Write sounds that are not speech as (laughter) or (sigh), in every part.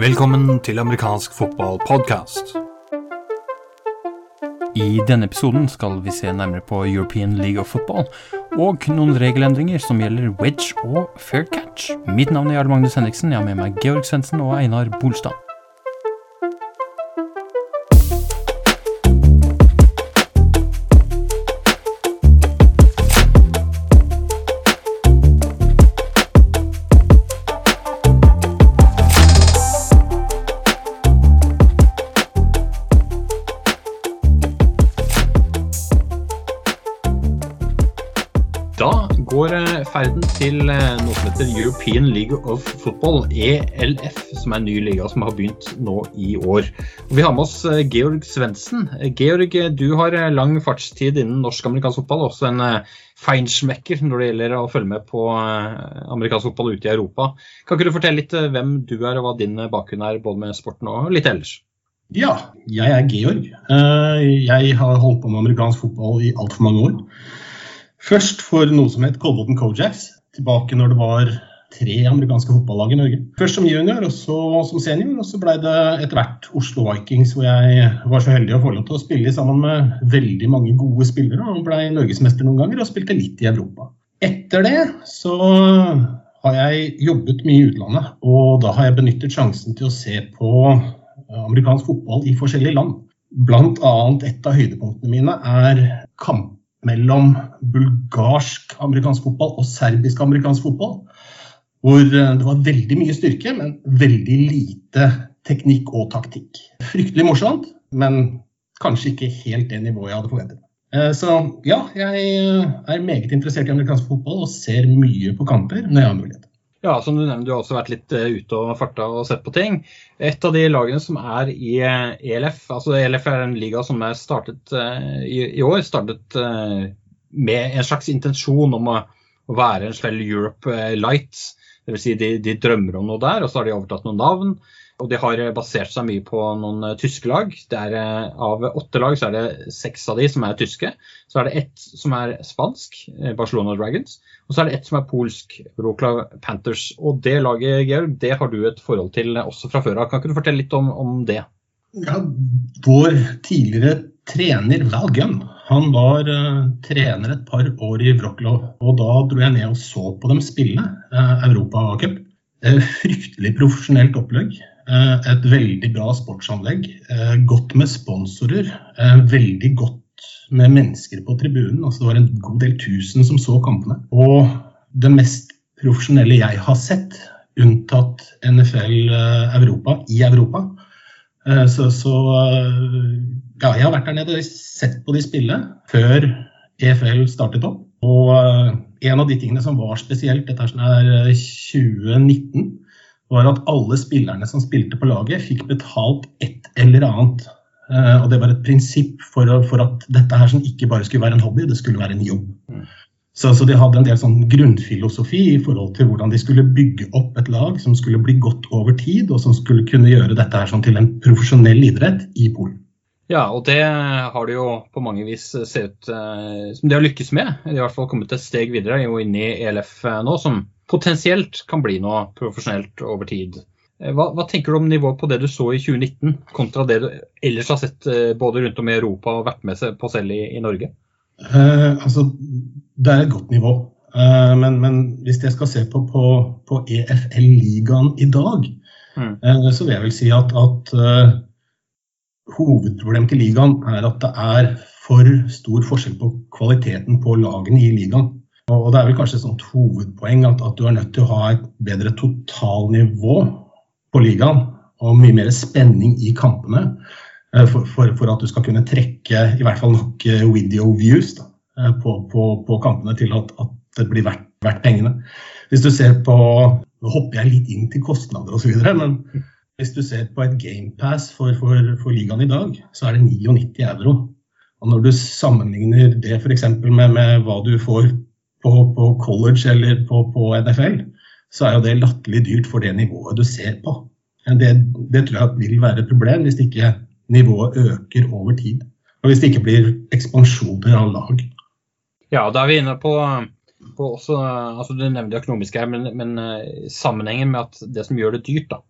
Velkommen til amerikansk fotballpodkast. I denne episoden skal vi se nærmere på European League of Football og noen regelendringer som gjelder wedge og fair catch. Mitt navn er Jarl Magnus Henriksen. Jeg har med meg Georg Svendsen og Einar Bolstad. Heter European League of Football, ELF, som er en ny liga som har begynt nå i år. Vi har med oss eh, Georg Svendsen. Georg, du har eh, lang fartstid innen norsk-amerikansk fotball, også en eh, feinschmecker når det gjelder å følge med på eh, amerikansk fotball ute i Europa. Kan ikke du fortelle litt eh, hvem du er og hva din eh, bakgrunn er, både med sporten og litt ellers? Ja, jeg er Georg. Eh, Jeg har holdt på med amerikansk fotball i altfor mange år. Først for noe som het Colbotn Kojaks, tilbake når det var tre amerikanske fotballag i Norge. Først som junior, og så som senior, og så ble det etter hvert Oslo Vikings, hvor jeg var så heldig å få lov til å spille sammen med veldig mange gode spillere, og ble norgesmester noen ganger, og spilte litt i Europa. Etter det så har jeg jobbet mye i utlandet, og da har jeg benyttet sjansen til å se på amerikansk fotball i forskjellige land. Blant annet et av høydepunktene mine er kamp mellom bulgarsk amerikansk fotball og serbisk amerikansk fotball. Hvor eh, det var veldig mye styrke, men veldig lite teknikk og taktikk. Fryktelig morsomt, men kanskje ikke helt det nivået jeg hadde forventet. Eh, Så ja, jeg er meget interessert i amerikansk fotball og ser mye på kamper når jeg har mulighet. Ja, som du nevnte, du har også vært litt eh, ute og farta og sett på ting. Et av de lagene som er i eh, ELF, altså ELF er en liga som er startet eh, i, år, startet med en slags intensjon om å, være en slags Europe Light. Dvs. Si de, de drømmer om noe der, og så har de overtatt noen navn. Og de har eh, basert seg mye på noen eh, tyske lag. Er, eh, av åtte lag så er det seks av de som er tyske. Så er det ett som er spansk, Barcelona Dragons. Og så er det ett som er polsk, Wroclaw Panthers. Og det laget, Georg, det har du et forhold til også fra før av. Kan ikke du fortelle litt om, om det? Ja, vår tidligere trener Val han var uh, trener et par år i Wroclaw. Og da dro jeg ned og så på dem spille uh, Europacup. Uh, fryktelig profesjonelt opplegg. Uh, et veldig bra sportsanlegg. godt med sponsorer. veldig godt med mennesker på tribunen. Altså, det var en god del tusen som så kampene. Og det mest profesjonelle jeg har sett, unntatt NFL Europa, i Europa. Eh, Så, så eh, ja, jeg har vært der nede og sett på de spille før EFL startet opp. Og eh, en av de tingene som var spesielt, dette er sånn her eh, 2019, var at alle spillerne som spilte på laget, fikk betalt et eller annet. Og det var et prinsipp for, for at dette her som ikke bare skulle være en hobby, det skulle være en jobb. Så, så de hadde en del sånn grunnfilosofi i forhold til hvordan de skulle bygge opp et lag som skulle bli godt over tid, og som skulle kunne gjøre dette her sånn til en profesjonell idrett i Polen. Ja, og det har de jo på mange vis sett ut eh, som de har lykkes med. De har i hvert fall kommet et steg videre er jo inn i ELF eh, nå, som potensielt kan bli noe profesjonelt over tid. Eh, Hva, hva tenker du om nivået på det du så i 2019, kontra det du ellers har sett eh, både rundt om i Europa og vært med på selv i, i Norge? Eh, altså, det er et godt nivå. Eh, men, men hvis jeg skal se på, på, på EFL-ligaen i dag, Mm. eh, så vil jeg vel si at, at uh, hovedproblemet til ligaen er at det er for stor forskjell på kvaliteten på lagene i ligaen. Og det er vel kanskje et sånt hovedpoeng at, at du er nødt til å ha et bedre totalnivå på ligaen og mye mer spenning i kampene for, for, for at du skal kunne trekke i hvert fall nok video views da, på, på, på kampene til at, at det blir verdt, verdt pengene. Hvis du ser på Nå hopper jeg litt inn til kostnader osv., men hvis du ser på et GamePass for, for, for ligaen i dag, så er det 99 euro. Og når du sammenligner det f.eks. Med, med hva du får på, på college eller på, på NFL, så er jo det latterlig dyrt for det nivået du ser på. Det, det tror jeg vil være et problem hvis ikke nivået øker over tid. Og hvis det ikke blir ekspansjoner av lag. Ja, da er vi inne på på også, altså Du nevnte det økonomiske her, men, men sammenhengen med at det som gjør det dyrt, da,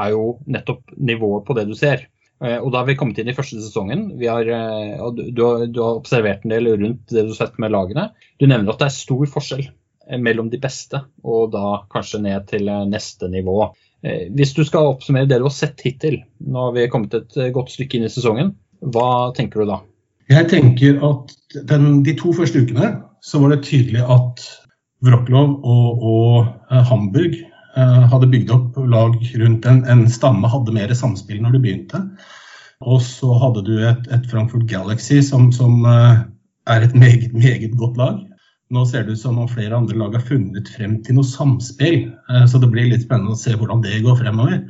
er jo nettopp nivået på det du ser. Og Da har vi kommet inn i første sesongen. Har, du, du, har, observert en del rundt det du har sett med lagene. Du nevner at det er stor forskjell mellom de beste, og da kanskje ned til neste nivå. Hvis du skal oppsummere det du har sett hittil, nå har vi kommet et godt stykke inn i sesongen, hva tenker du da? Jeg tenker at den, De to første ukene så var det tydelig at Wroclaw og, og eh, Hamburg eh, hadde bygd opp lag rundt en, en, stamme, hadde mer samspill når de begynte. Og så hadde du et, et Frankfurt Galaxy som, som eh, er et meget, meget godt lag. Nå ser det ut som om flere andre lag har funnet frem til noe samspill, så det blir litt spennende å se hvordan det går fremover.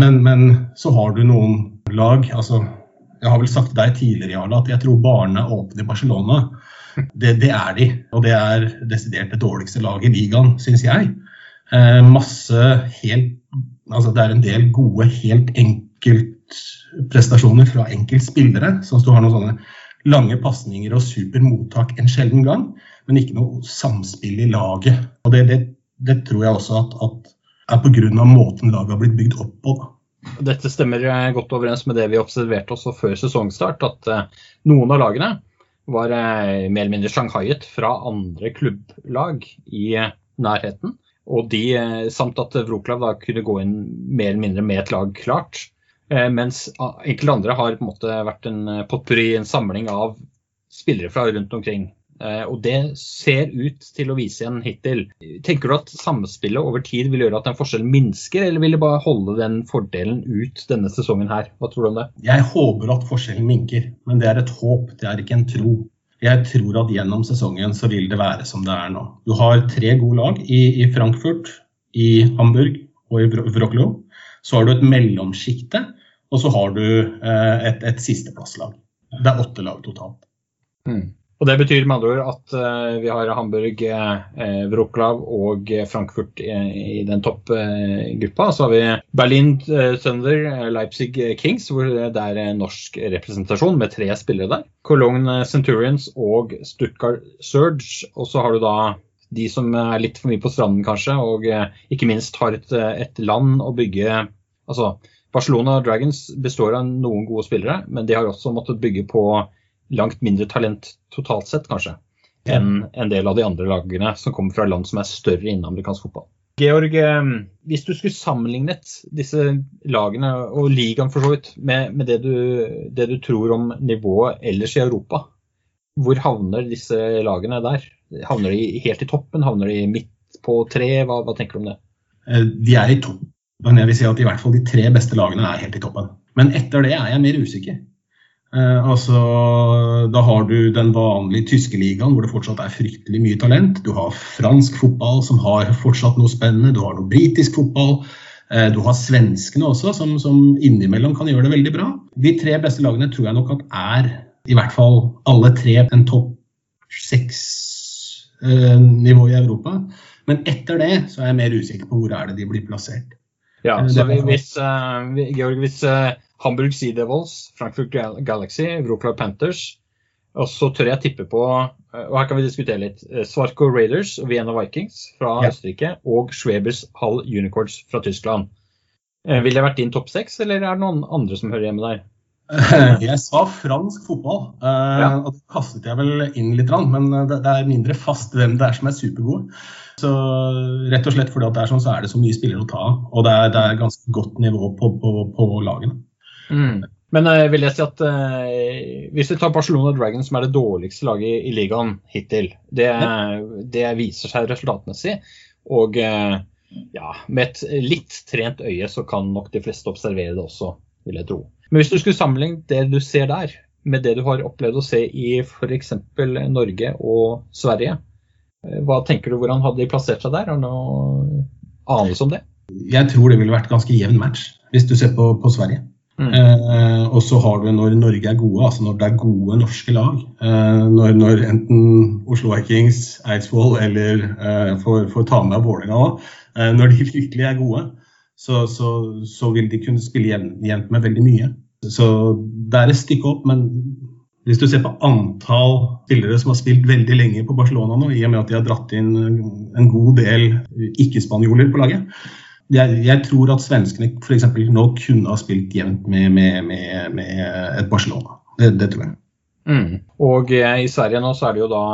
Men, men så har du noen lag, altså jeg har vel sagt til deg tidligere Jarle, at jeg tror barene åpne i Barcelona. Det, det, er de. Og det er desidert det dårligste laget i ligaen, syns jeg. Eh, masse helt Altså det er en del gode helt enkeltprestasjoner fra enkeltspillere. Sånn at du har noen sånne lange pasninger og super mottak en sjelden gang, men ikke noe samspill i laget. Og det, det, det tror jeg også at, at er pga. måten laget har blitt bygd opp på. Dette stemmer eh, godt overens med det vi observerte også før sesongstart, at eh, noen av lagene var eh, mer eller mindre shanghaiet fra andre klubblag i nærheten. Og de, samt at Wroklav kunne gå inn mer eller mindre med et lag klart. Mens enkelte andre har på en måte vært en potpurri, en samling av spillere fra rundt omkring. Eh, og det ser ut til å vise igjen hittil. Tenker du at samspillet over tid vil gjøre at den forskjellen minsker, eller vil det bare holde den fordelen ut denne sesongen her? Hva tror du om det? Jeg håper at forskjellen minker, men det er et håp, det er ikke en tro. Jeg tror at gjennom sesongen så vil det være som det er nå. Du har tre gode lag i, i Frankfurt, i Hamburg og i Wroclaw. Så har du et mellomsjikte, og så har du eh, et, et sisteplasslag. Det er åtte lag totalt. Mm. Og Det betyr med andre ord at uh, vi har Hamburg, uh, Wroclaw og Frankfurt i, i den toppgruppa. Uh, så har vi Berlin uh, Thunder, Leipzig Kings, hvor det er norsk representasjon med tre spillere der. Cologne Centurions og Stuttgart Surge. Og så har du da de som er litt for mye på stranden, kanskje, og ikke minst har et, et land å bygge Altså, Barcelona Dragons består av noen gode spillere, men de har også måttet bygge på langt mindre talent totalt sett, kanskje, enn en del av de andre lagene som kommer fra land som er større innen amerikansk fotball. Georg, eh, hvis du skulle sammenlignet disse lagene og ligaen for så vidt med, med det, du, det, du, tror om nivået ellers i Europa, hvor havner disse lagene der? Havner de helt i toppen? Havner de midt på tre? Hva, hva tenker du om det? Eh, de er i toppen. Jeg vil si at i hvert fall de tre beste lagene er helt i toppen. Men etter det er jeg mer usikker. Eh, altså, da har du den vanlige tyske ligaen hvor det fortsatt er fryktelig mye talent. Du har fransk fotball som har fortsatt noe spennende. Du har noe britisk fotball. Eh, du har svenskene også, som, som, innimellom kan gjøre det veldig bra. De tre beste lagene tror jeg nok at er i hvert fall alle tre en topp seks-nivå eh, i Europa. Men etter det så er jeg mer usikker på hvor er det de blir plassert. Ja, eh, så hvis, uh, Georg, hvis uh, Hamburg Sea Devils, Frankfurt Galaxy, Wroclaw Panthers. Og så tør jeg tippe på, eh, og her kan vi diskutere litt, eh, Svarko Raiders og Vienna Vikings fra ja. Østerrike og Schwebers Hall Unicorns fra Tyskland. Ville vil det vært din topp seks, eller er det noen andre som hører hjemme der? Jeg sa fransk fotball, ja. og det kastet jeg vel inn litt, men det er mindre fast hvem det er som er supergod. Så rett og slett fordi det er sånn, så er det så mye spillere å ta av. Og det er, det er ganske godt nivå på, på, på lagene. Mm. Men uh, vil jeg si at uh, hvis vi tar Barcelona Dragons, som er det dårligste laget i, i ligaen hittil, det, det, viser seg resultatmessig. Og uh, ja, med et litt trent øye så kan nok de fleste observere det også, vil jeg tro. Men hvis du skulle sammenligne det du ser der, med det du har opplevd å se i f.eks. Norge og Sverige, hva tenker du, hvordan hadde de plassert seg der? Har du noe anelse om det? Jeg tror det ville vært ganske jevn match, hvis du ser på, på Sverige. Mm. Eh, og så har du når Norge er gode, altså når det er gode norske lag. Eh, når, når, enten Oslo Vikings, Eidsvoll eller eh, får, får ta med Vålerenga òg, eh, når de (laughs) virkelig er gode, så, så, så vil de kunne spille jevnt med veldig mye. Så det er et stykke opp, men Hvis du ser på antall spillere som har spilt veldig lenge på Barcelona nå, i og med at de har dratt inn en god del ikke-spanjoler på laget jeg, jeg, tror at svenskene f.eks. nå kunne ha spilt jevnt med, med, med, med, et Barcelona. Det, det tror jeg. Mm. Og i Sverige nå så er det jo da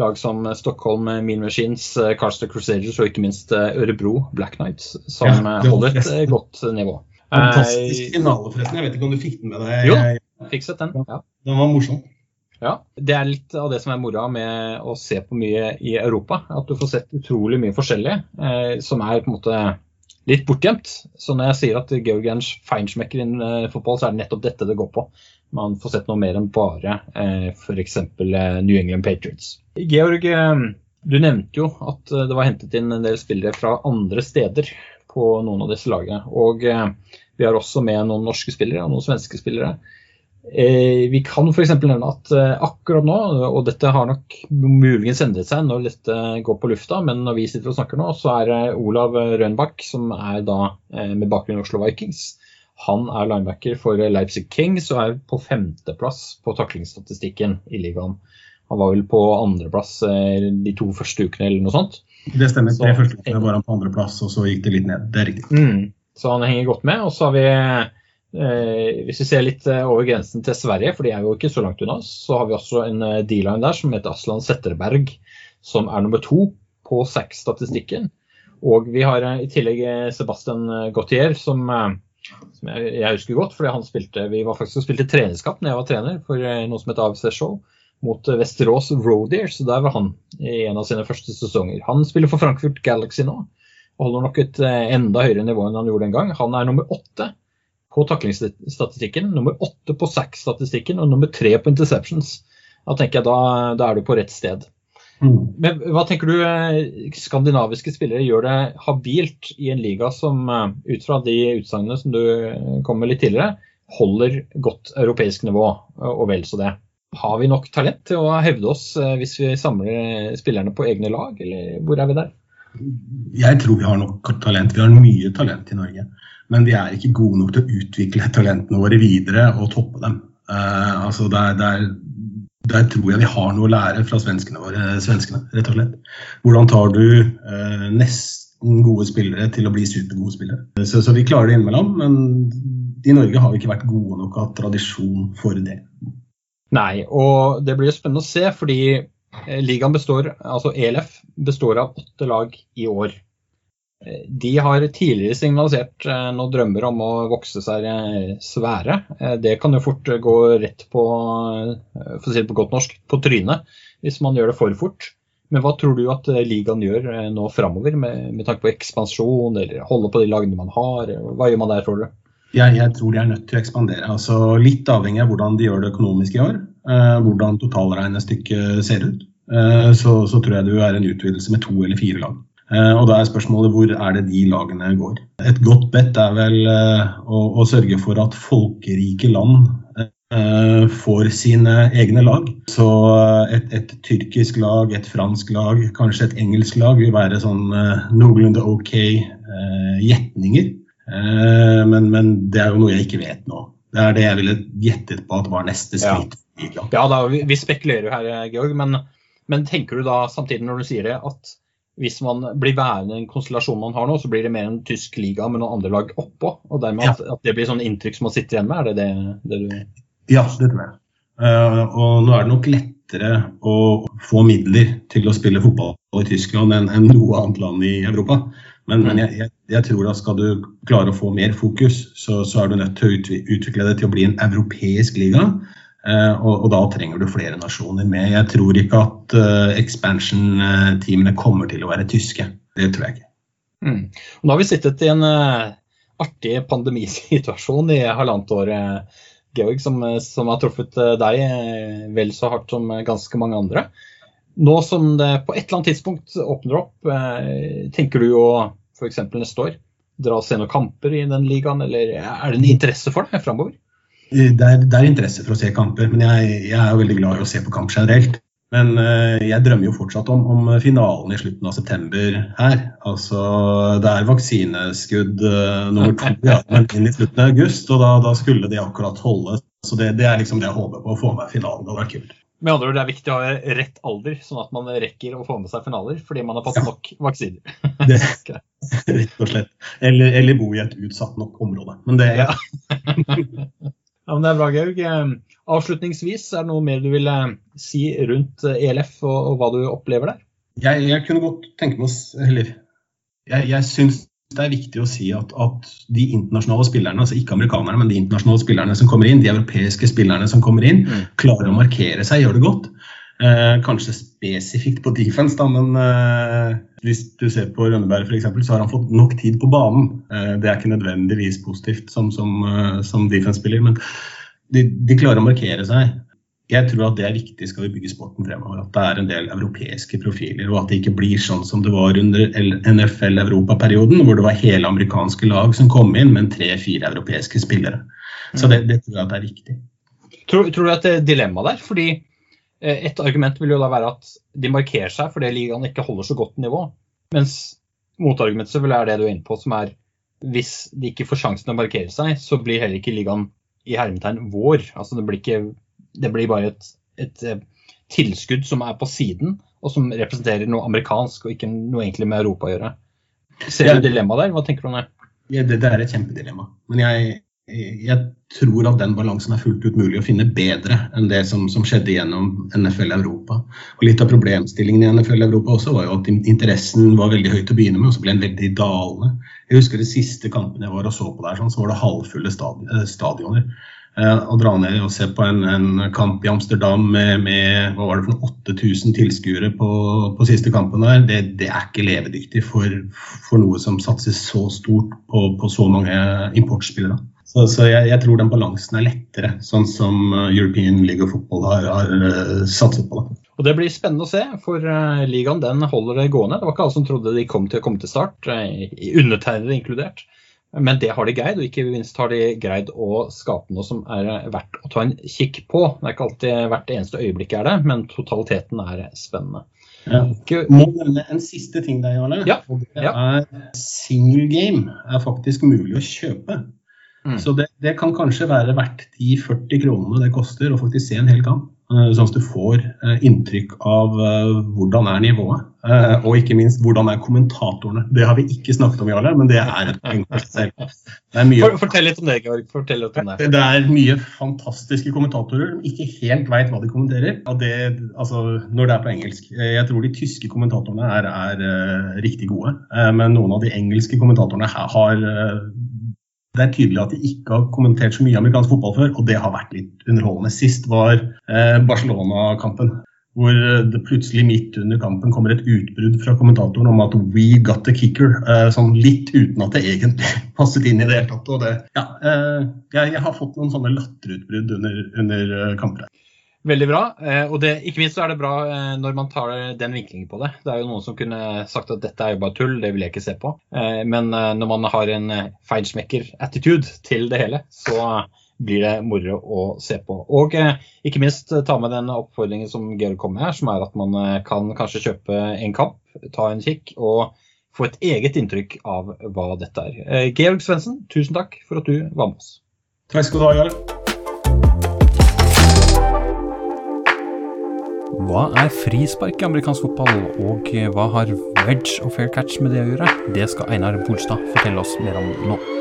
lag som Stockholm Mean Machines, Carster Crusaders og ikke minst Ørebro Black Knights som ja, holder et godt nivå. Fantastisk finale, forresten. Jeg vet ikke om du fikk den med deg? Jo, fikk sett den. Ja. Den var morsom. Ja, Det er litt av det som er moroa med å se på mye i Europa. At du får sett utrolig mye forskjellig eh, som er på en måte litt bortgjemt. Så når jeg sier at Georg Ernst feinschmecker innen uh, fotball, så er det nettopp dette det går på. Man får sett noe mer enn bare eh, f.eks. Uh, New England Patriots. Georg, uh, du nevnte jo at det var hentet inn en del spillere fra andre steder på noen av disse lagene. Og vi har også med noen norske spillere og noen svenske spillere. Eh, vi kan f.eks. nevne at eh, akkurat nå, og dette har nok muligens endret seg når dette går på lufta, men når vi sitter og snakker nå, så er det Olav Rønbakk, som er da eh, med bakgrunn i Oslo Vikings. Han er linebacker for Leipzig Kings og er på femteplass på taklingsstatistikken i ligaen. Han var vel på andreplass de to første ukene eller noe sånt. Det stemmer. det første ukene var han på andreplass, og så gikk det litt ned. Det er riktig. Mm. Så han henger godt med. Og så har vi hvis vi ser litt eh, over grensen til Sverige, for de er jo ikke så langt unna, så har vi også en eh, D-line der som heter Aslan Setterberg, som er nummer to på SAC-statistikken. Og vi har i tillegg Sebastian Gautier, som, som jeg, jeg, husker godt, fordi han spilte, vi var faktisk og spilte treningskamp når jeg var trener for noe som heter AFC Show mot Vesterås Roadier, så der var han i en av sine første sesonger. Han spiller for Frankfurt Galaxy nå, og holder nok et enda høyere nivå enn han gjorde den gang. Han er nummer åtte på taklingsstatistikken, nummer åtte på sack-statistikken og nummer tre på interceptions. Da tenker jeg da, da er du på rett sted. Mm. Men hva tenker du eh, skandinaviske spillere gjør det habilt i en liga som eh, ut fra de utsagnene som du eh, kom med litt tidligere, holder godt europeisk nivå, og vel så det. Har vi nok talent til å hevde oss hvis vi samler spillerne på egne lag, eller hvor er vi der? Jeg tror vi har nok talent. Vi har mye talent i Norge men vi er ikke gode nok til å utvikle talentene våre videre og toppe dem. Uh, altså der, der, der, tror jeg vi har noe å lære fra svenskene våre, svenskene, rett og slett. Hvordan tar du uh, nesten gode spillere til å bli supergode spillere? Så, så vi klarer det innimellom, men i Norge har vi ikke vært gode nok av tradisjon for det. Nei, og det blir spennende å se, fordi eh, ligaen består, altså ELF består av åtte lag i år. De har tidligere signalisert eh, noen drømmer om å vokse seg eh, svære. Eh, det kan jo fort gå rett på, for å si det på godt norsk, på trynet hvis man gjør det for fort. Men hva tror du at ligaen gjør nå framover, med, med tanke på ekspansjon, eller holde på de lagene man har? Hva gjør man der, tror du? Jeg, jeg, tror de er nødt til å ekspandere. Altså, litt avhengig av hvordan de gjør det økonomisk i år. Hvordan totalregnestykket ser ut. Så, så, tror jeg du er en utvidelse med to eller fire lag. Eh, og da er spørsmålet hvor er det de lagene går. Et godt bet er vel eh, å, å sørge for at folkerike land eh, får sine egne lag. Så et, et, tyrkisk lag, et fransk lag, kanskje et engelsk lag vil være sånn noenlunde OK gjetninger. Men, men, det er jo noe jeg ikke vet nå. Det er det jeg ville gjettet på at var neste skritt. Ja, ja da, vi, vi spekulerer jo her, Georg. Men, men tenker du da samtidig når du sier det, at hvis man blir værende i den konstellasjonen man har nå, så blir det mer en tysk liga med noen andre lag oppå. Og dermed ja. at, at, det blir sånn inntrykk som man sitter igjen med, er det det, det du Ja, det tror jeg. Uh, og nå er det nok lettere å få midler til å spille fotball i Tyskland enn, enn noe annet land i Europa. Men, men jeg, jeg, jeg, tror at skal du klare å få mer fokus, så, så er du nødt til å utvikle det til å bli en europeisk liga. Og, og, da trenger du flere nasjoner med. Jeg tror ikke at uh, expansion-teamene kommer til å være tyske. Det tror jeg ikke. Mm. Nå har vi sittet i en uh, artig pandemisituasjon i halvannet år, Georg, som, som, har truffet deg vel så hardt som ganske mange andre. Nå som det på et eller annet tidspunkt åpner opp, tenker du å f.eks. neste år dra og se noen kamper i den ligaen, eller er det en interesse for deg framover? Det er, det er, interesse for å se kamper, men jeg, jeg, er jo veldig glad i å se på kamp generelt. Men uh, jeg drømmer jo fortsatt om, om, finalen i slutten av september her. Altså, Det er vaksineskudd uh, nummer to ja, men inn i slutten av august, og da, da, skulle de akkurat holde. Så det, det, er liksom det jeg håper på, å få med finalen. Det hadde vært kult. Med andre ord, Det er viktig å ha rett alder, sånn at man rekker å få med seg finaler fordi man har fått nok vaksiner. (laughs) Det, (laughs) rett og slett. Eller, eller, bo i et utsatt nok område. Men det ja. (laughs) ja, men det er bra, Georg. Avslutningsvis, er det noe mer du vil si rundt ELF og, og hva du opplever der? Jeg, jeg kunne godt tenke meg å Eller jeg, jeg syns det er viktig å si at, at, de internasjonale spillerne, altså ikke amerikanerne, men de internasjonale spillerne som kommer inn, de europeiske spillerne som kommer inn, mm. klarer å markere seg, gjør det godt. Eh, kanskje spesifikt på defense, da, men eh, hvis du ser på Rønneberg f.eks., så har han fått nok tid på banen. Eh, det er ikke nødvendigvis positivt som, som, eh, som defense-spiller, men de, de, klarer å markere seg jeg tror at det er viktig skal vi bygge sporten fremover. At det er en del europeiske profiler, og at det ikke blir sånn som det var under NFL-europaperioden, hvor det var hele amerikanske lag som kom inn, men tre-fire europeiske spillere. Så det, det, tror jeg at det er viktig. Tror, tror du at det er dilemma der? Fordi et argument vil jo da være at de markerer seg fordi ligaen ikke holder så godt nivå. Mens motargumentet selvfølgelig er det du er inne på, som er hvis de ikke får sjansen til å markere seg, så blir heller ikke ligaen i hermetegn vår. Altså det blir ikke det blir bare et, et, eh, tilskudd som er på siden, og som representerer noe amerikansk og ikke noe egentlig med Europa å gjøre. Ser du dilemmaet der? Hva tenker du om det? Ja, det, det, er et kjempedilemma. Men jeg, jeg, tror at den balansen er fullt ut mulig å finne bedre enn det som, som, skjedde gjennom NFL Europa. Og Litt av problemstillingen i NFL Europa også var jo at interessen var veldig høy til å begynne med, og så ble den veldig dalende. Jeg husker de siste kampene jeg var og så på der, sånn, så var det halvfulle eh, stadioner. Eh, å dra ned og se på en, en kamp i Amsterdam med, med hva var det for 8000 tilskuere på, på, siste kampen der, det, det, er ikke levedyktig for, for, noe som satses så stort på, på så mange importspillere. Så, så jeg, jeg, tror den balansen er lettere, sånn som eh, European League of Football har, har uh, satset på. Det. Og Det blir spennende å se, for ligaen den holder det gående. Det var ikke alle som trodde de kom til å komme til start, undertegnede inkludert. Men det har de greid, og ikke minst har de greid å skape noe som er verdt å ta en kikk på. Det er ikke alltid hvert eneste øyeblikk er det, men totaliteten er spennende. Ja. Må nevne en siste ting der, Jarle. Ja. det er single game er faktisk mulig å kjøpe. Mm. Så det, det, kan kanskje være verdt de 40 kronene det koster å faktisk se en hel kamp. Eh, sånn at du får eh, inntrykk av eh, hvordan er nivået, og ikke minst hvordan er kommentatorene. Det har vi ikke snakket om, Jarle, men det er et poeng for seg selv. Fortell litt om det, Georg. Fortell litt om det. det er mye fantastiske kommentatorer som ikke helt veit hva de kommenterer. Det, altså, når det er på engelsk. Jeg tror de tyske kommentatorene er, er riktig gode, men noen av de engelske kommentatorene har det er tydelig at de ikke har kommentert så mye amerikansk fotball før, og det har vært litt underholdende. Sist var eh, Barcelona-kampen, hvor det plutselig midt under kampen kommer et utbrudd fra kommentatoren om at 'we got the kicker', eh, sånn litt uten at det egentlig (laughs) passet inn i det hele tatt. Og det, ja, eh, jeg, har fått noen sånne latterutbrudd under, under kamper. Veldig bra. Eh, og det, ikke minst er det bra eh, når man tar den vinklingen på det. Det er jo noen som kunne sagt at dette er jo bare tull, det vil jeg ikke se på. Eh, men når man har en feilsmekker-attitude til det hele, så blir det moro å se på. Og ikke minst ta med den oppfordringen som Georg kom med her, som er at man kan kanskje kjøpe en kamp, ta en kikk og få et eget inntrykk av hva dette er. Georg Svendsen, tusen takk for at du var med oss. Takk skal du ha, Georg. Hva er frispark i amerikansk fotball, og hva har wedge og fair catch med det å gjøre? Det skal Einar Bolstad fortelle oss mer om nå.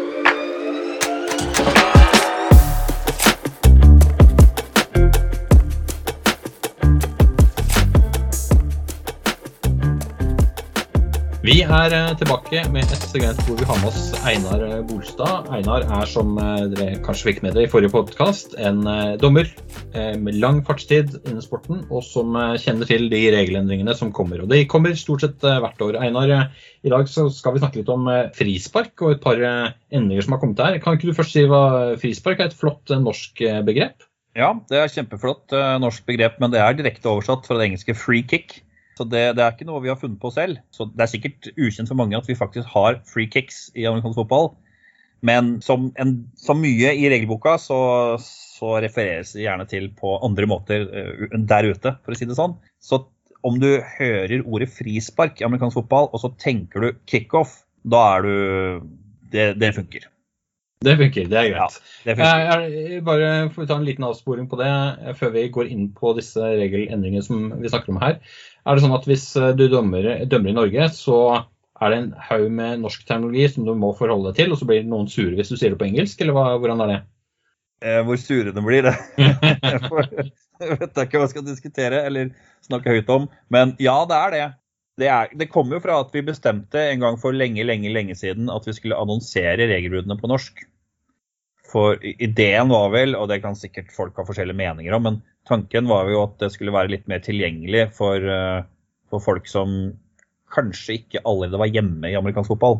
Er eh, tilbake med et segment hvor vi har med oss Einar eh, Bolstad. Einar er, som eh, dere kanskje fikk med dere i forrige podkast, en dommer med lang fartstid innen sporten, og som kjenner til de regelendringene som kommer. Og De kommer stort sett hvert år. Einar, i dag skal vi snakke litt om frispark og et par endringer som har kommet her. Kan ikke du først si hva frispark er? Et flott norsk begrep? Ja, det er kjempeflott norsk begrep, men det er direkte oversatt fra det engelske free kick. Så det, det, er ikke noe vi har funnet på selv. Så det er sikkert ukjent for mange at vi faktisk har free kicks i amerikansk fotball. Men som, en, som mye i regelboka så, så, refereres det gjerne til på andre måter uh, der ute, for å si det sånn. Så om du hører ordet frispark i amerikansk fotball, og så tenker du kickoff, da er du det, det funker. Det funker, det er greit. Det jeg, er- bare får vi ta en liten avsporing på det eh, før vi går inn på disse regelendringene som vi snakker om her. Er det sånn at hvis eh, du dømmer, dømmer i Norge, så er det en haug med norsk terminologi som du må forholde deg til, og så blir noen sure hvis du sier det på engelsk, eller hva, hvordan er det? Eh, Hvor sure de blir, det (laughs) Jeg vet ikke hva jeg skal diskutere eller snakke høyt om. Men ja, det er det. Det, er, det kommer jo fra at vi bestemte en gang for lenge, lenge, lenge siden at vi skulle annonsere regelbruddene på norsk. For ideen var vel, og det kan sikkert folk ha forskjellige meninger om, men tanken var jo at det skulle være litt mer tilgjengelig for, eh, for folk som kanskje ikke allerede var hjemme i amerikansk fotball.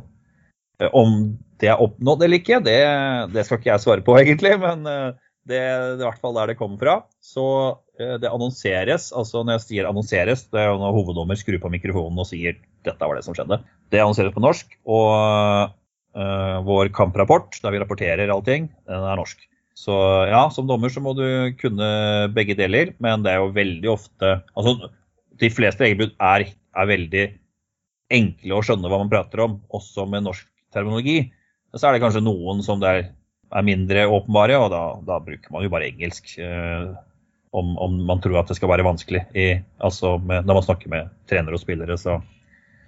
Eh, Om det er oppnådd eller ikke, det, det skal ikke jeg svare på egentlig, men eh, det, er i hvert fall der det kommer fra. Så eh, det annonseres, altså når jeg sier annonseres, det er jo når hoveddommer skrur på mikrofonen og sier dette var det som skjedde. Det annonseres på norsk, og uh, vår kamprapport, der vi rapporterer allting, den er norsk. Så ja, som dommer så må du kunne begge deler, men det er jo veldig ofte Altså, de fleste regelbrudd er, er veldig enkle å skjønne hva man prater om, også med norsk terminologi. Så er det kanskje noen som det er, er mindre åpenbare, og da, da bruker man jo bare engelsk. Eh, om, om man tror at det skal være vanskelig i, altså med, når man snakker med trenere og spillere. Så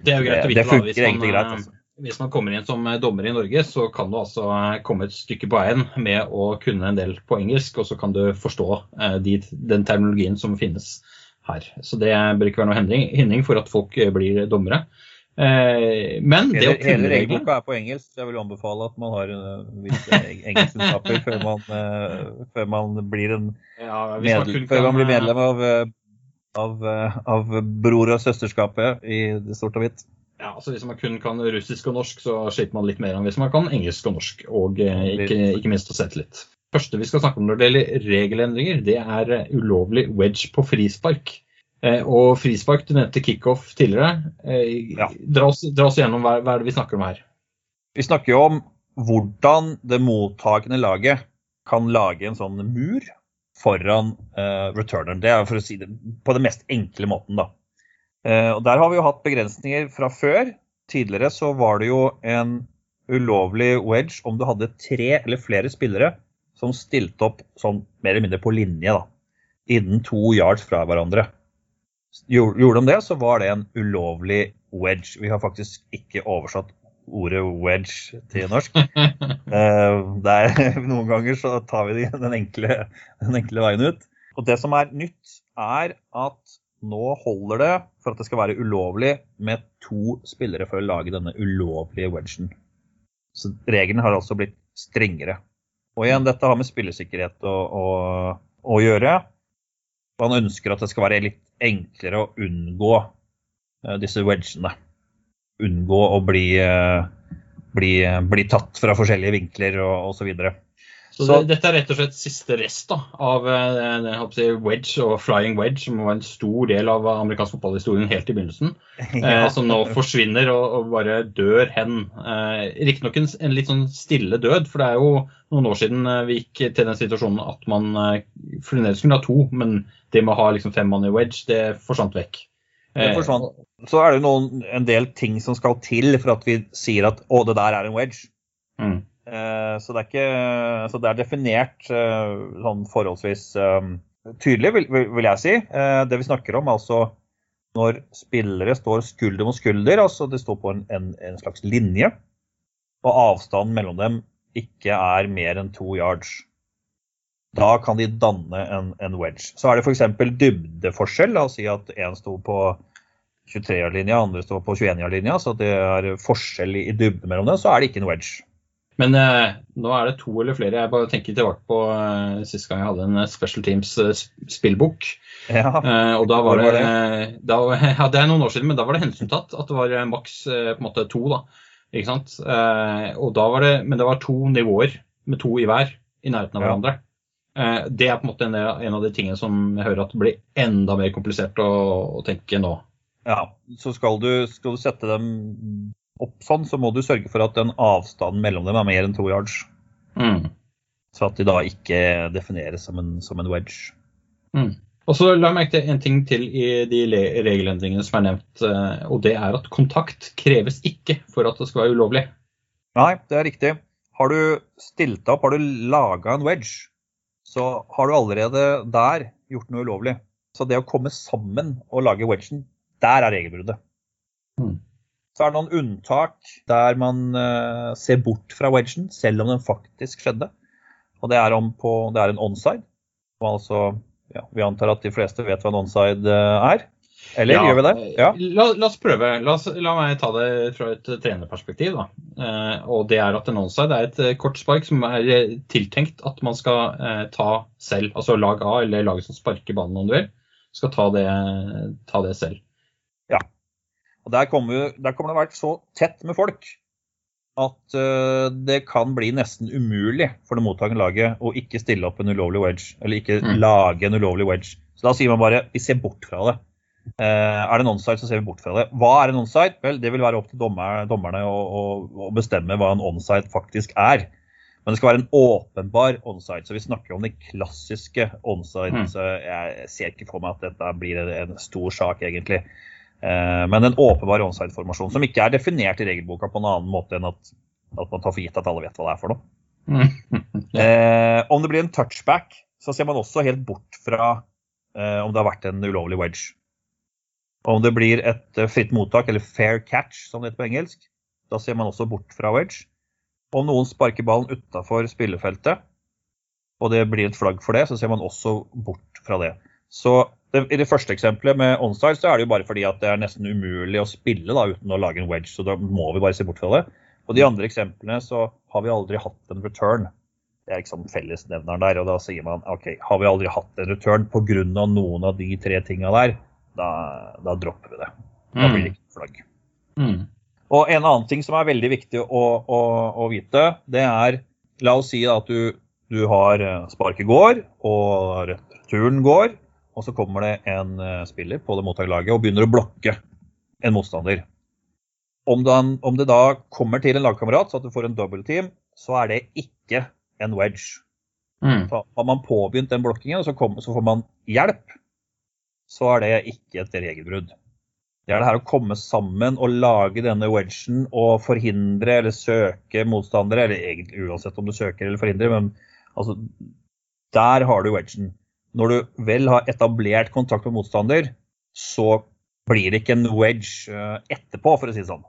Det er jo greit å vite. det funker egentlig greit, eh, altså. Hvis man kommer inn som eh, dommer i Norge, så kan du altså eh, komme et stykke på veien med å kunne en del på engelsk, og så kan du forstå eh, de, den terminologien som finnes her. Så det bør ikke være noe hindring, for at folk eh, blir dommere. Eh, men det å hele, hele kunne reglene regelboka er på engelsk. Jeg vil anbefale at man har uh, visse engelskkunnskaper før, man, eh, før man blir en ja, medlem, før man blir eh, medlem av, eh, av, eh, av bror- og søsterskapet i det stort og hvitt. Ja, altså Hvis man kun kan russisk og norsk, så sliter man litt mer enn hvis man kan engelsk og norsk. Og eh, ikke, ikke minst å sette litt. første vi skal snakke om når det gjelder regelendringer, det er eh, ulovlig wedge på frispark. Eh, og frispark, du nevnte kickoff tidligere. Eh, Ja. dra, oss, dra oss gjennom hva, hva er det vi snakker om her. Vi snakker jo om hvordan det mottakende laget kan lage en sånn mur foran uh, returneren. Det er for å si det på den mest enkle måten, da. Uh, og Der har vi jo hatt begrensninger fra før. Tidligere så var det jo en ulovlig wedge om du hadde tre eller flere spillere som stilte opp sånn mer eller mindre på linje, da. Innen to yards fra hverandre. Gjorde de det, så var det en ulovlig wedge. Vi har faktisk ikke oversatt ordet wedge til norsk. (laughs) Eh, der, (laughs) noen ganger så tar vi den enkle, den enkle veien ut. Og det som er nytt, er at nå holder det for at det skal være ulovlig med to spillere for å lage denne ulovlige wedgen. Så reglene har altså blitt strengere. Og igjen, dette har med spillesikkerhet å, å, å gjøre. Man ønsker at det skal være litt enklere å unngå eh, disse wedgene. Unngå å bli, eh, bli, bli tatt fra forskjellige vinkler og osv. Så, Så- det, dette er rett og slett siste rest da, av eh, si, wedge og flying wedge, som var en stor del av amerikansk fotballhistorien helt i begynnelsen. (laughs) eh, som nå forsvinner og, og bare dør hen. Eh, Riktignok en, en litt sånn stille død, for det er jo noen år siden eh, vi gikk til den situasjonen at man eh, fremdeles kunne ha to, men det med å ha liksom fem mann i wedge, det forsvant vekk. Det Eh, forsvant. Så er det jo en del ting som skal til for at vi sier at å, det der er en wedge. Mm. Eh, Så det ikke, så det er definert eh, sånn forholdsvis eh, tydelig, vil, jeg si. Det vi snakker om, altså når spillere står skulder mot skulder, altså det står på en, en, en slags linje, og avstanden mellom dem ikke er mer enn to yards. Da kan de danne en, en wedge. Så er det f.eks. dybdeforskjell. La oss si at én sto på 23-yard-linja, andre står på 21-yard-linja, så det er forskjell i dybde mellom dem, så er det ikke en wedge. Men eh, nå er det to eller flere. Jeg bare tenker tilbake på eh, sist gang jeg hadde en eh, Special Teams eh. Ja. Eh, og da var det, var da, (laughs) ja, Det er noen år siden, men da var det hensyntatt at det var eh, maks på en måte to. da, ikke sant? Eh, og da var det, Men det var to nivåer med to i hver i nærheten av Ja. hverandre. Eh, det er på en måte en, en av de tingene som jeg hører at blir enda mer komplisert å, å tenke nå. Ja, så skal du, skal du sette dem opp sånn, så må du sørge for at den avstanden mellom dem er mer enn to yards. Mm. Så at de da ikke defineres som en, som en wedge. Mm. Og så la jeg merke til en ting til i de regelendringene som er nevnt, eh, og det er at kontakt kreves ikke for at det skal være ulovlig. Nei, det er riktig. har du stilt opp, har du laga en wedge, så har du allerede der gjort noe ulovlig. Så det å komme sammen og lage wedgen, der er regelbruddet. Mm. Så er det noen unntak der man uh, ser bort fra wedgen, selv om den faktisk skjedde. Og det er, på, det er en onside. Altså, ja, vi antar at de fleste vet hva en onside uh, er. Eller ja, gjør vi det? Ja. La, la, oss prøve. La, oss, la, meg ta det fra et trenerperspektiv. Da. Eh, og det er at en onside er et kortspark kort spark som er eh, tiltenkt at man skal eh, ta selv. Altså lag A, eller laget som sparker ballen om du vil, skal ta det, ta det selv. Og der kommer, der kommer, det å være så tett med folk at uh, det kan bli nesten umulig for det mottakende laget å ikke stille opp en ulovlig wedge. Eller ikke mm. lage en ulovlig wedge. Så da sier man bare vi ser bort fra det. Uh, er det en onside, så ser vi bort fra det. Hva er en onside? Vel, det vil være opp til dommer, dommerne å, å, å, bestemme hva en onside faktisk er. Men det skal være en åpenbar onside. Så vi snakker om de klassiske onside. Mm. Så jeg ser ikke for meg at dette blir en stor sak, egentlig. Eh, men en åpenbar onside-formasjon som ikke er definert i regelboka på en annen måte enn at, at man tar for gitt at alle vet hva det er for noe. Mm. (laughs) eh, om det blir en touchback, så ser man også helt bort fra eh, om det har vært en ulovlig wedge. Om det blir et eh, fritt mottak, eller fair catch som det heter på engelsk, da ser man også bort fra wedge. Om noen sparker ballen utafor spillefeltet, og det blir et flagg for det, så ser man også bort fra det. Så det, I det første eksempelet med onside så er det jo bare fordi at det er nesten umulig å spille da, uten å lage en wedge, så da må vi bare se bort fra det. Og de andre eksemplene så har vi aldri hatt en return. Det er liksom fellesnevneren der. Og da sier man OK, har vi aldri hatt en return pga. noen av de tre tinga der, da, da dropper vi det. Da blir det mm. ikke flagg. Mm. Og en annen ting som er veldig viktig å, å, å vite, det er La oss si at du, du har eh, sparket går, og returen går, og så kommer det en eh, spiller på det mottakerlaget og begynner å blokke en motstander. Om, den, om, det da kommer til en lagkamerat, så at du får en double team, så er det ikke en wedge. Mm. Så har man påbegynt den blokkingen, så, kom, så får man hjelp så er det ikke et regelbrudd. Det er det her å komme sammen og lage denne wedgen og forhindre eller søke motstandere, eller egentlig uansett om du søker eller forhindrer, men altså Der har du wedgen. Når du vel har etablert kontakt med motstander, så blir det ikke en wedge eh, etterpå, for å si det sånn.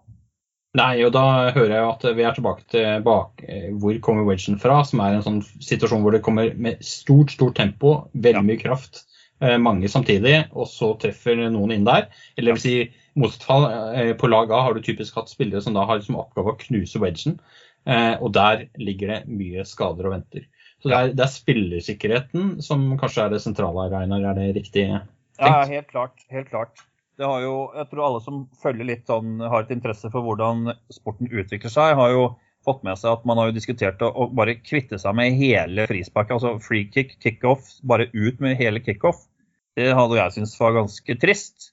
Nei, og da hører jeg at vi er tilbake til bak, eh, hvor kommer wedgen fra, som er en sånn situasjon hvor det kommer med stort, stort tempo, veldig mye kraft Eh, mange samtidig, og så treffer noen inn der. Eller vil si, eh, på lag A har du typisk hatt spillere som da har som oppgave å knuse wedgen. Og der ligger det mye skader og venter. Så det er, det er spillersikkerheten som kanskje er det sentrale her, Einar. Er det riktig tenkt? Ja, helt klart. Helt klart. Det har jo, jeg tror alle som følger litt sånn, har et interesse for hvordan sporten utvikler seg, har jo fått med seg at man har jo diskutert å, bare kvitte seg med hele frisparket. Altså free kick, kickoff, bare ut med hele kickoff. Det hadde jeg syntes var ganske trist.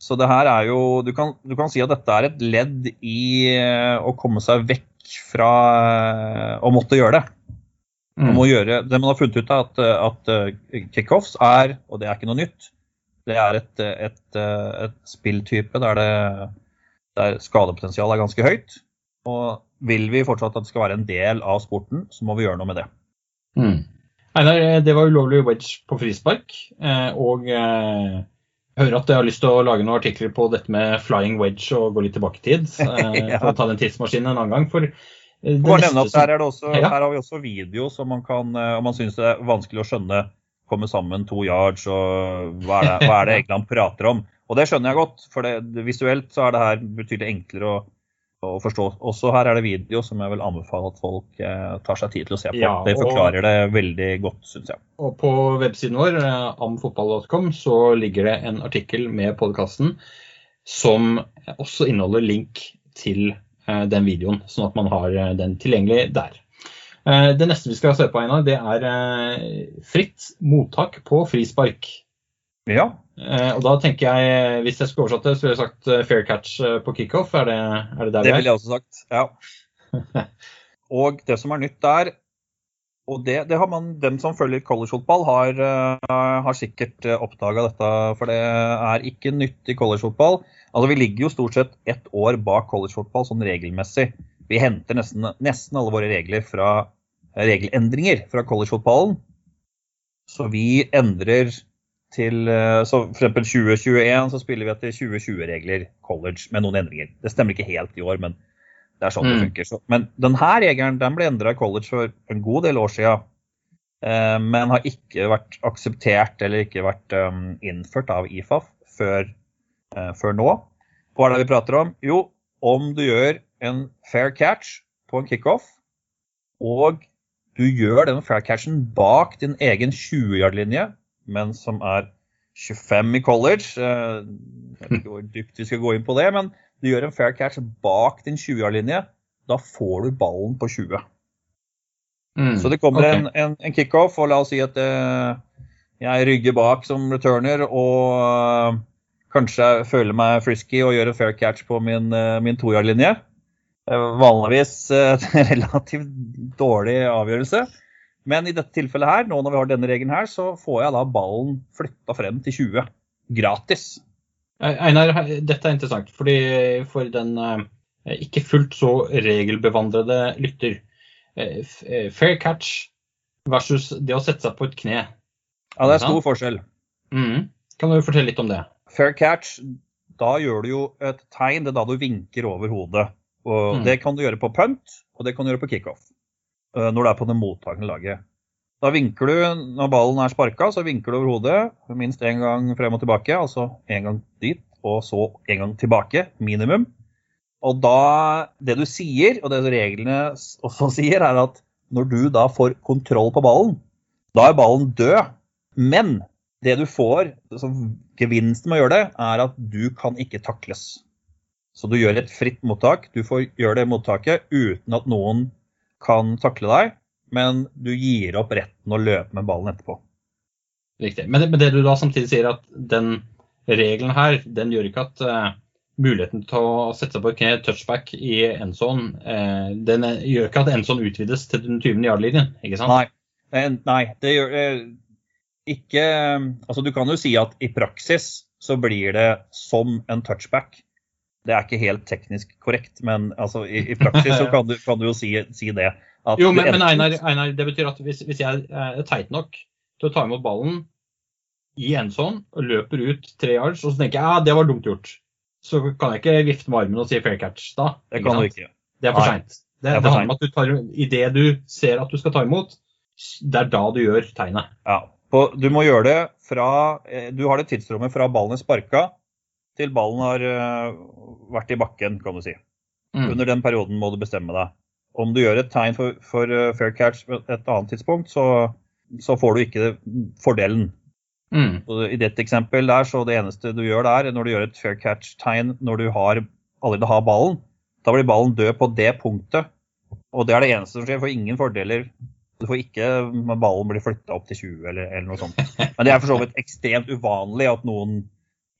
Så det her er jo du kan, du kan, si at dette er et ledd i eh, å komme seg vekk fra eh, å måtte gjøre det. Man må mm. gjøre, det man har funnet ut, er at, at eh, kickoffs er, og det er ikke noe nytt, det er et, et, et spilltype der, det, der skadepotensialet er ganske høyt. Og vil vi fortsatt at det skal være en del av sporten, så må vi gjøre noe med det. Mm. Einar, eh, det var ulovlig wedge på frispark. Eh, og jeg eh, hører at jeg har lyst til å lage noen artikler på dette med flying wedge og gå litt tilbake i tid. (laughs) ja. For å ta den tidsmaskinen en annen gang. For Bare nevne at her, også, ja. her, har vi også video som man kan, om man syns det er vanskelig å skjønne, komme sammen to yards og hva er det, hva er det egentlig han prater om. Og det skjønner jeg godt, for det, visuelt så er det her betydelig enklere å å forstå. Også her er det video som jeg vil anbefale at folk eh, tar seg tid til å se på. Ja, det forklarer det veldig godt, syns jeg. Og på websiden vår, eh, amfotball.com, så ligger det en artikkel med podkasten som også inneholder link til eh, den videoen, sånn at man har eh, den tilgjengelig der. Eh, det neste vi skal se på, Einar, det er eh, fritt mottak på frispark. Ja. Eh, og da tenker jeg, Hvis jeg skulle oversatt det, så ville jeg sagt eh, fair catch eh, på kickoff. Er det, er det der det ville jeg også sagt, ja. (laughs) og det som er nytt der, og det, det har man, dem som følger collegefotball, har, har sikkert oppdaga dette. For det er ikke nytt i collegefotball. Altså, vi ligger jo stort sett ett år bak collegefotball sånn regelmessig. Vi henter nesten, nesten alle våre regler fra regelendringer fra collegefotballen. Så vi endrer til eh, så For 2021 så spiller vi etter 2020-regler college med noen endringer. Det stemmer ikke helt i år, men det er sånn det Mm. funker. Så, men denne regelen den ble endra i college for en god del år siden. eh, Men har ikke vært akseptert eller ikke vært um, innført av IFAF før, eh, før nå. Hva er det vi prater om? Jo, om du gjør en fair catch på en kickoff, og du gjør den fair catchen bak din egen 20-yard-linje, men som er 25 i college. eh, Jeg vet ikke hvor dypt vi skal gå inn på det, men du gjør en fair catch bak din 20-yard-linje. Da får du ballen på 20. Mm. Så det kommer okay. en, en, en kickoff, og la oss si at uh, jeg rygger bak som returner og uh, kanskje føler meg frisky og gjør en fair catch på min, uh, min toyard-linje. Eh, vanligvis (laughs) uh, relativt dårlig avgjørelse. Men i dette tilfellet her, nå når vi har denne regelen her, så får jeg da ballen flytta frem til 20. Gratis. Eh, Einar, dette er interessant. fordi For den eh, ikke fullt så regelbevandrede lytter. eh, Fair catch versus det å sette seg på et kne. Ja, det er stor forskjell. Mm. Kan du fortelle litt om det? Fair catch, da gjør du jo et tegn. Det er da du vinker over hodet. Og Mm. Det kan du gjøre på punt, og det kan du gjøre på kickoff. Når du er på det mottakende laget. Da vinker du, når ballen er sparka, så vinker du over hodet minst én gang frem og tilbake. Altså én gang dit, og så én gang tilbake, minimum. Og da Det du sier, og det reglene også (laughs) sier, er at når du da får kontroll på ballen, da er ballen død. Men det du får, gevinsten med å gjøre det, er at du kan ikke takles. Så du gjør et fritt mottak. Du får gjøre det mottaket uten at noen kan takle deg, men du gir opp retten å løpe med ballen etterpå. Riktig. Men, det- men det du da samtidig sier, at den regelen her, den gjør ikke at uh, muligheten til å sette seg på kne, touchback i endzone, uh, den er- gjør ikke at endzone utvides til den 20. yard-linjen, ikke sant? Nei, eh, nei det gjør uh, ikke Altså, du kan jo si at i praksis så blir det som en touchback. Det er ikke helt teknisk korrekt, men altså, i, i praksis så (laughs) kan du, kan du jo si, si det. At Jo, men, men Einar, Einar, det betyr at hvis, hvis jeg er teit nok til å ta imot ballen i endzone og løper ut tre yards, og så tenker jeg ja, det var dumt gjort, så kan jeg ikke vifte med armen og si fair catch da. Det kan du ikke. Det er for seint. Det, det det handler om at du tar, idet du ser at du skal ta imot, det er da du gjør tegnet. Ja. På, du må gjøre det fra eh, Du har det tidsrommet fra ballen er sparka til ballen har eh, vært i bakken, kan du si. Mm. Under den perioden må du bestemme deg. Om du gjør et tegn for, for eh, fair catch på et annet tidspunkt, så, så får du ikke fordelen. Mm. I dette eksempel der, så det eneste du gjør der, når du gjør et fair catch-tegn når du har, allerede har ballen, da blir ballen død på det punktet. Og det er det eneste som skjer. Du får ingen fordeler. Du får ikke ballen blir flytta opp til 20 eller, eller noe sånt. (laughs) Men det er for så vidt ekstremt uvanlig at noen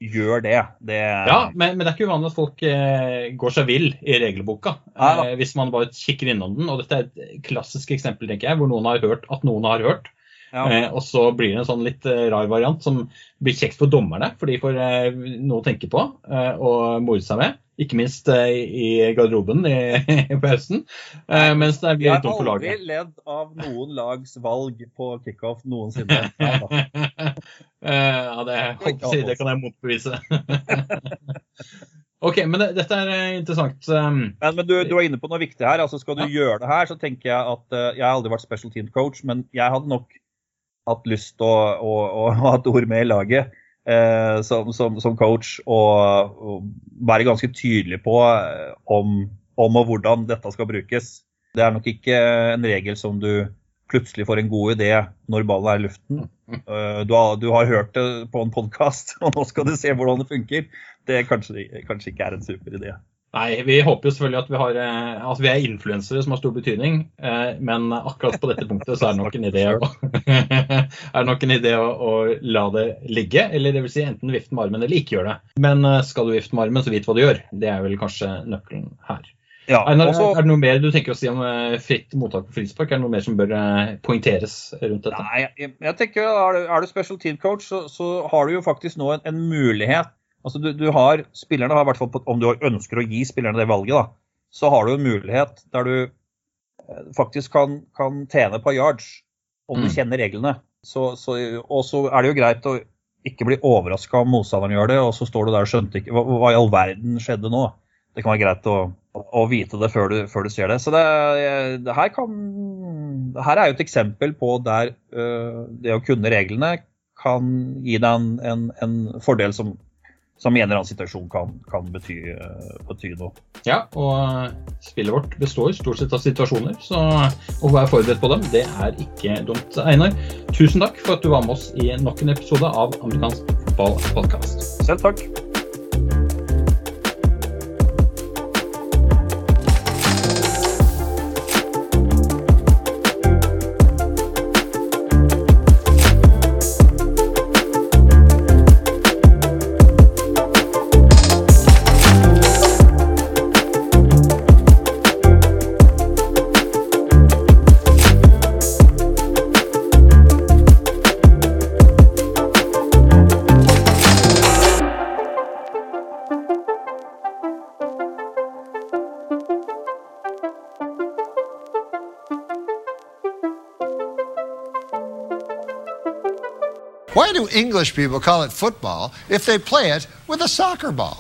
gjør det. det Ja, men, men det er ikke uvanlig at folk eh, går seg vill i regelboka. Eh, hvis man bare kikker innom den. Og dette er et klassisk eksempel, tenker jeg, hvor noen har hørt at noen har hørt. Ja. Eh, og så blir det en sånn litt eh, rar variant som blir kjekt for dommerne, for de får eh, noe å tenke på eh, og more seg med. Ikke minst eh, i garderoben i, (laughs) på høsten. Eh, mens det blir har litt for aldri laget. ledd av noen lags valg på kickoff noensinne. (laughs) Eh, ja, det, si, det kan jeg motbevise. (laughs) OK, men det, dette er interessant. Um, Men, men du, du er inne på noe viktig her. altså Skal du gjøre det her, så tenker jeg at uh, Jeg har aldri vært special team coach, men jeg hadde nok hatt lyst til å, (laughs) ha et ord med i laget eh, som, som, som coach og, og være ganske tydelig på eh, om, om og hvordan dette skal brukes. Det er nok ikke en regel som du plutselig får en god idé når ballen er i luften. Eh, du, har, du har hørt det på en podkast, (laughs) og nå skal du se hvordan det funker. Det kanskje, kanskje ikke er en super idé. Nei, vi håper jo selvfølgelig at vi, har, eh, at vi er influensere som har stor betydning. eh, Men akkurat på dette punktet så er det nok en idé å, (laughs) er nok en idé å, å la det ligge. Eller det vil si enten vifte med armen eller ikke gjøre det. Men eh, skal du vifte med armen, så vit hva du gjør. Det er vel kanskje nøkkelen her. Ja, Einar, også- er det noe mer du tenker å si om fritt mottak på frispark? Er det noe mer som bør poengteres rundt dette? Nei, jeg, jeg tenker er du, er du special team coach, så, så har du jo faktisk nå en, en mulighet. Altså du, du har, Spillerne har i hvert fall, om du ønsker å gi spillerne det valget, da, så har du en mulighet der du eh, faktisk kan, kan tjene på yards om du Mm. kjenner reglene. Så, så, og så er det jo greit å ikke bli overraska om motstanderen gjør det, og så står du der og skjønte ikke hva, hva i all verden skjedde nå. Det kan være greit å, å vite det før du, før du ser det. Så det, det her kan det her er jo et eksempel på der øh, det å kunne reglene kan gi deg en, en, en fordel som, som i en eller annen situasjon kan, kan bety, øh, bety noe. Ja, og eh, spillet vårt består stort sett av situasjoner, så å være forberedt på dem, det er ikke dumt. Einar, tusen takk for at du var med oss i nok en episode av Amerikansk fotballpodkast. Selv takk. English people call it football if they play it with a soccer ball?